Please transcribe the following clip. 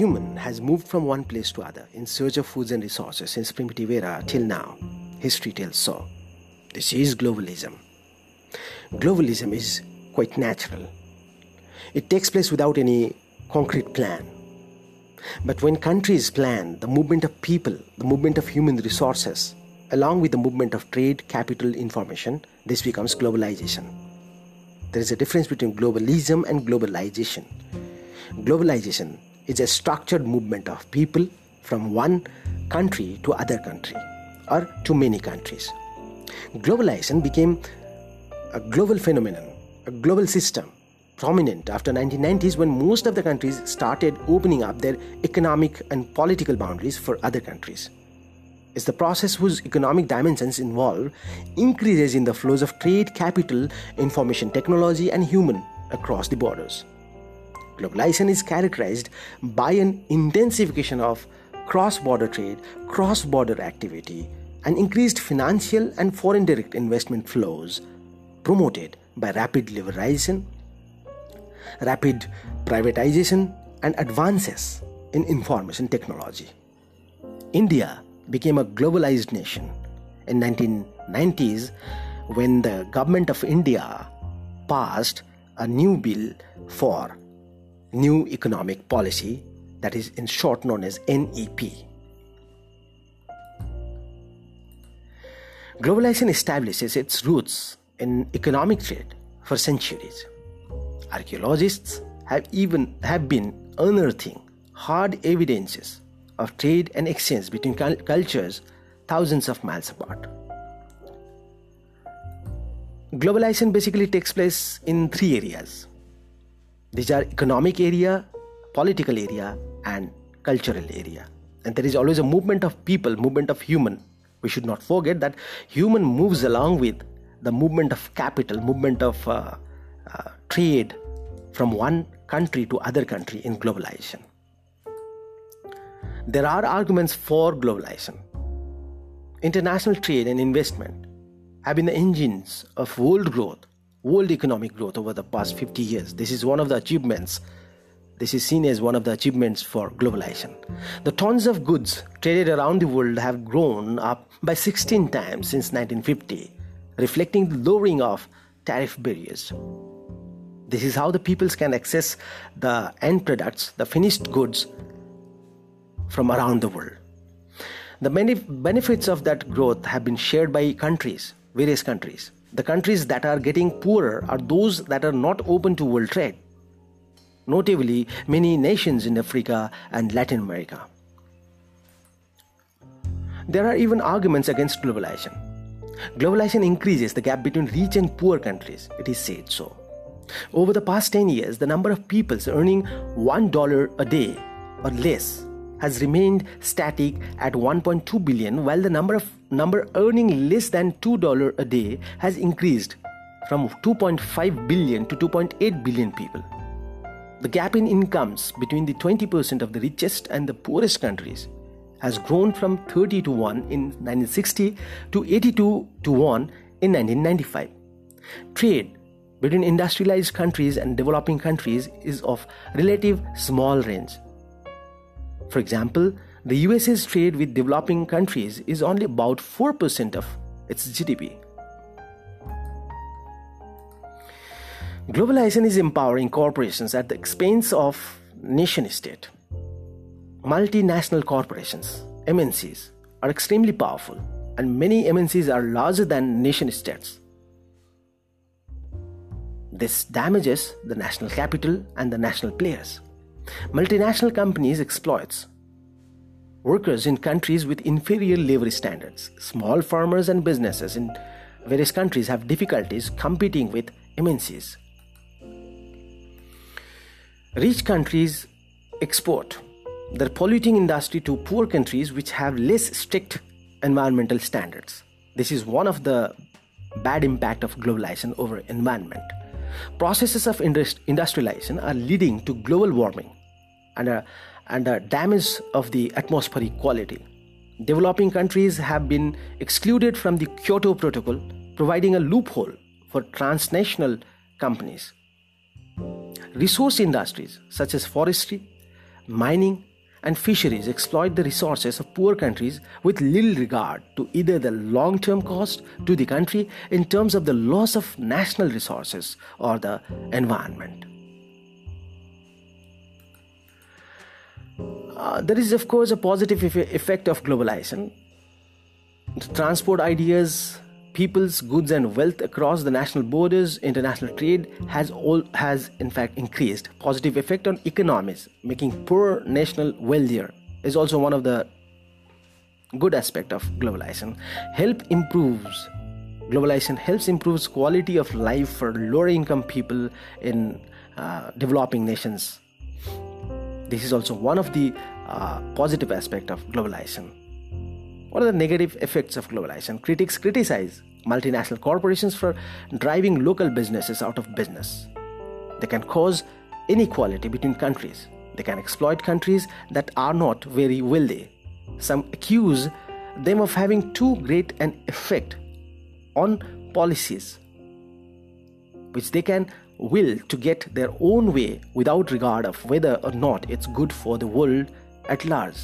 human has moved from one place to other in search of foods and resources since primitive era till now. History tells so. This is globalism. Globalism is quite natural. It takes place without any concrete plan. But when countries plan the movement of people, the movement of human resources, along with the movement of trade, capital, information, this becomes globalization. There is a difference between globalism and globalization. Globalization is a structured movement of people from one country to other country or to many countries. Globalization became a global phenomenon, a global system prominent after 1990s when most of the countries started opening up their economic and political boundaries for other countries. It's the process whose economic dimensions involve increases in the flows of trade, capital, information technology, and human across the borders. Globalization is characterized by an intensification of cross border trade, cross border activity, and increased financial and foreign direct investment flows promoted by rapid liberalization, rapid privatization, and advances in information technology. India became a globalized nation in 1990s when the government of India passed a new bill for new economic policy that is in short known as NEP. Globalization establishes its roots in economic trade for centuries. Archaeologists have even have been unearthing hard evidences of trade and exchange between cultures thousands of miles apart. Globalization basically takes place in three areas these are economic area, political area, and cultural area. And there is always a movement of people, movement of human. We should not forget that human moves along with the movement of capital, movement of uh, uh, trade from one country to other country in globalization. There are arguments for globalization. International trade and investment have been the engines of world growth world economic growth over the past 50 years. This is one of the achievements. This is seen as one of the achievements for globalization. The tons of goods traded around the world have grown up by 16 times since 1950, reflecting the lowering of tariff barriers. This is how the peoples can access the end products, the finished goods from around the world. The many benefits of that growth have been shared by countries, various countries the countries that are getting poorer are those that are not open to world trade, notably, many nations in Africa and Latin America. There are even arguments against globalization. Globalization increases the gap between rich and poor countries, it is said so. Over the past 10 years, the number of peoples earning $1 a day or less has remained static at 1.2 billion while the number of number earning less than $2 a day has increased from 2.5 billion to 2.8 billion people. The gap in incomes between the 20% of the richest and the poorest countries has grown from 30 to 1 in 1960 to 82 to 1 in 1995. Trade between industrialized countries and developing countries is of relative small range for example, the USA's trade with developing countries is only about 4% of its GDP. Globalization is empowering corporations at the expense of nation state. Multinational corporations, MNCs, are extremely powerful, and many MNCs are larger than nation states. This damages the national capital and the national players. Multinational companies exploits workers in countries with inferior labor standards. Small farmers and businesses in various countries have difficulties competing with MNCs. Rich countries export their polluting industry to poor countries which have less strict environmental standards. This is one of the bad impact of globalization over environment. Processes of industrialization are leading to global warming and a, and a damage of the atmospheric quality. Developing countries have been excluded from the Kyoto Protocol, providing a loophole for transnational companies. Resource industries such as forestry, mining, and fisheries exploit the resources of poor countries with little regard to either the long term cost to the country in terms of the loss of national resources or the environment. Uh, there is, of course, a positive effect of globalization. Transport ideas, people's goods and wealth across the national borders, international trade has all has in fact increased. Positive effect on economies, making poor national wealthier, is also one of the good aspect of globalization. Help improves globalization helps improves quality of life for lower income people in uh, developing nations. This is also one of the uh, positive aspect of globalization. What are the negative effects of globalization? Critics criticize multinational corporations for driving local businesses out of business. They can cause inequality between countries. They can exploit countries that are not very wealthy. Some accuse them of having too great an effect on policies, which they can will to get their own way without regard of whether or not it's good for the world at large.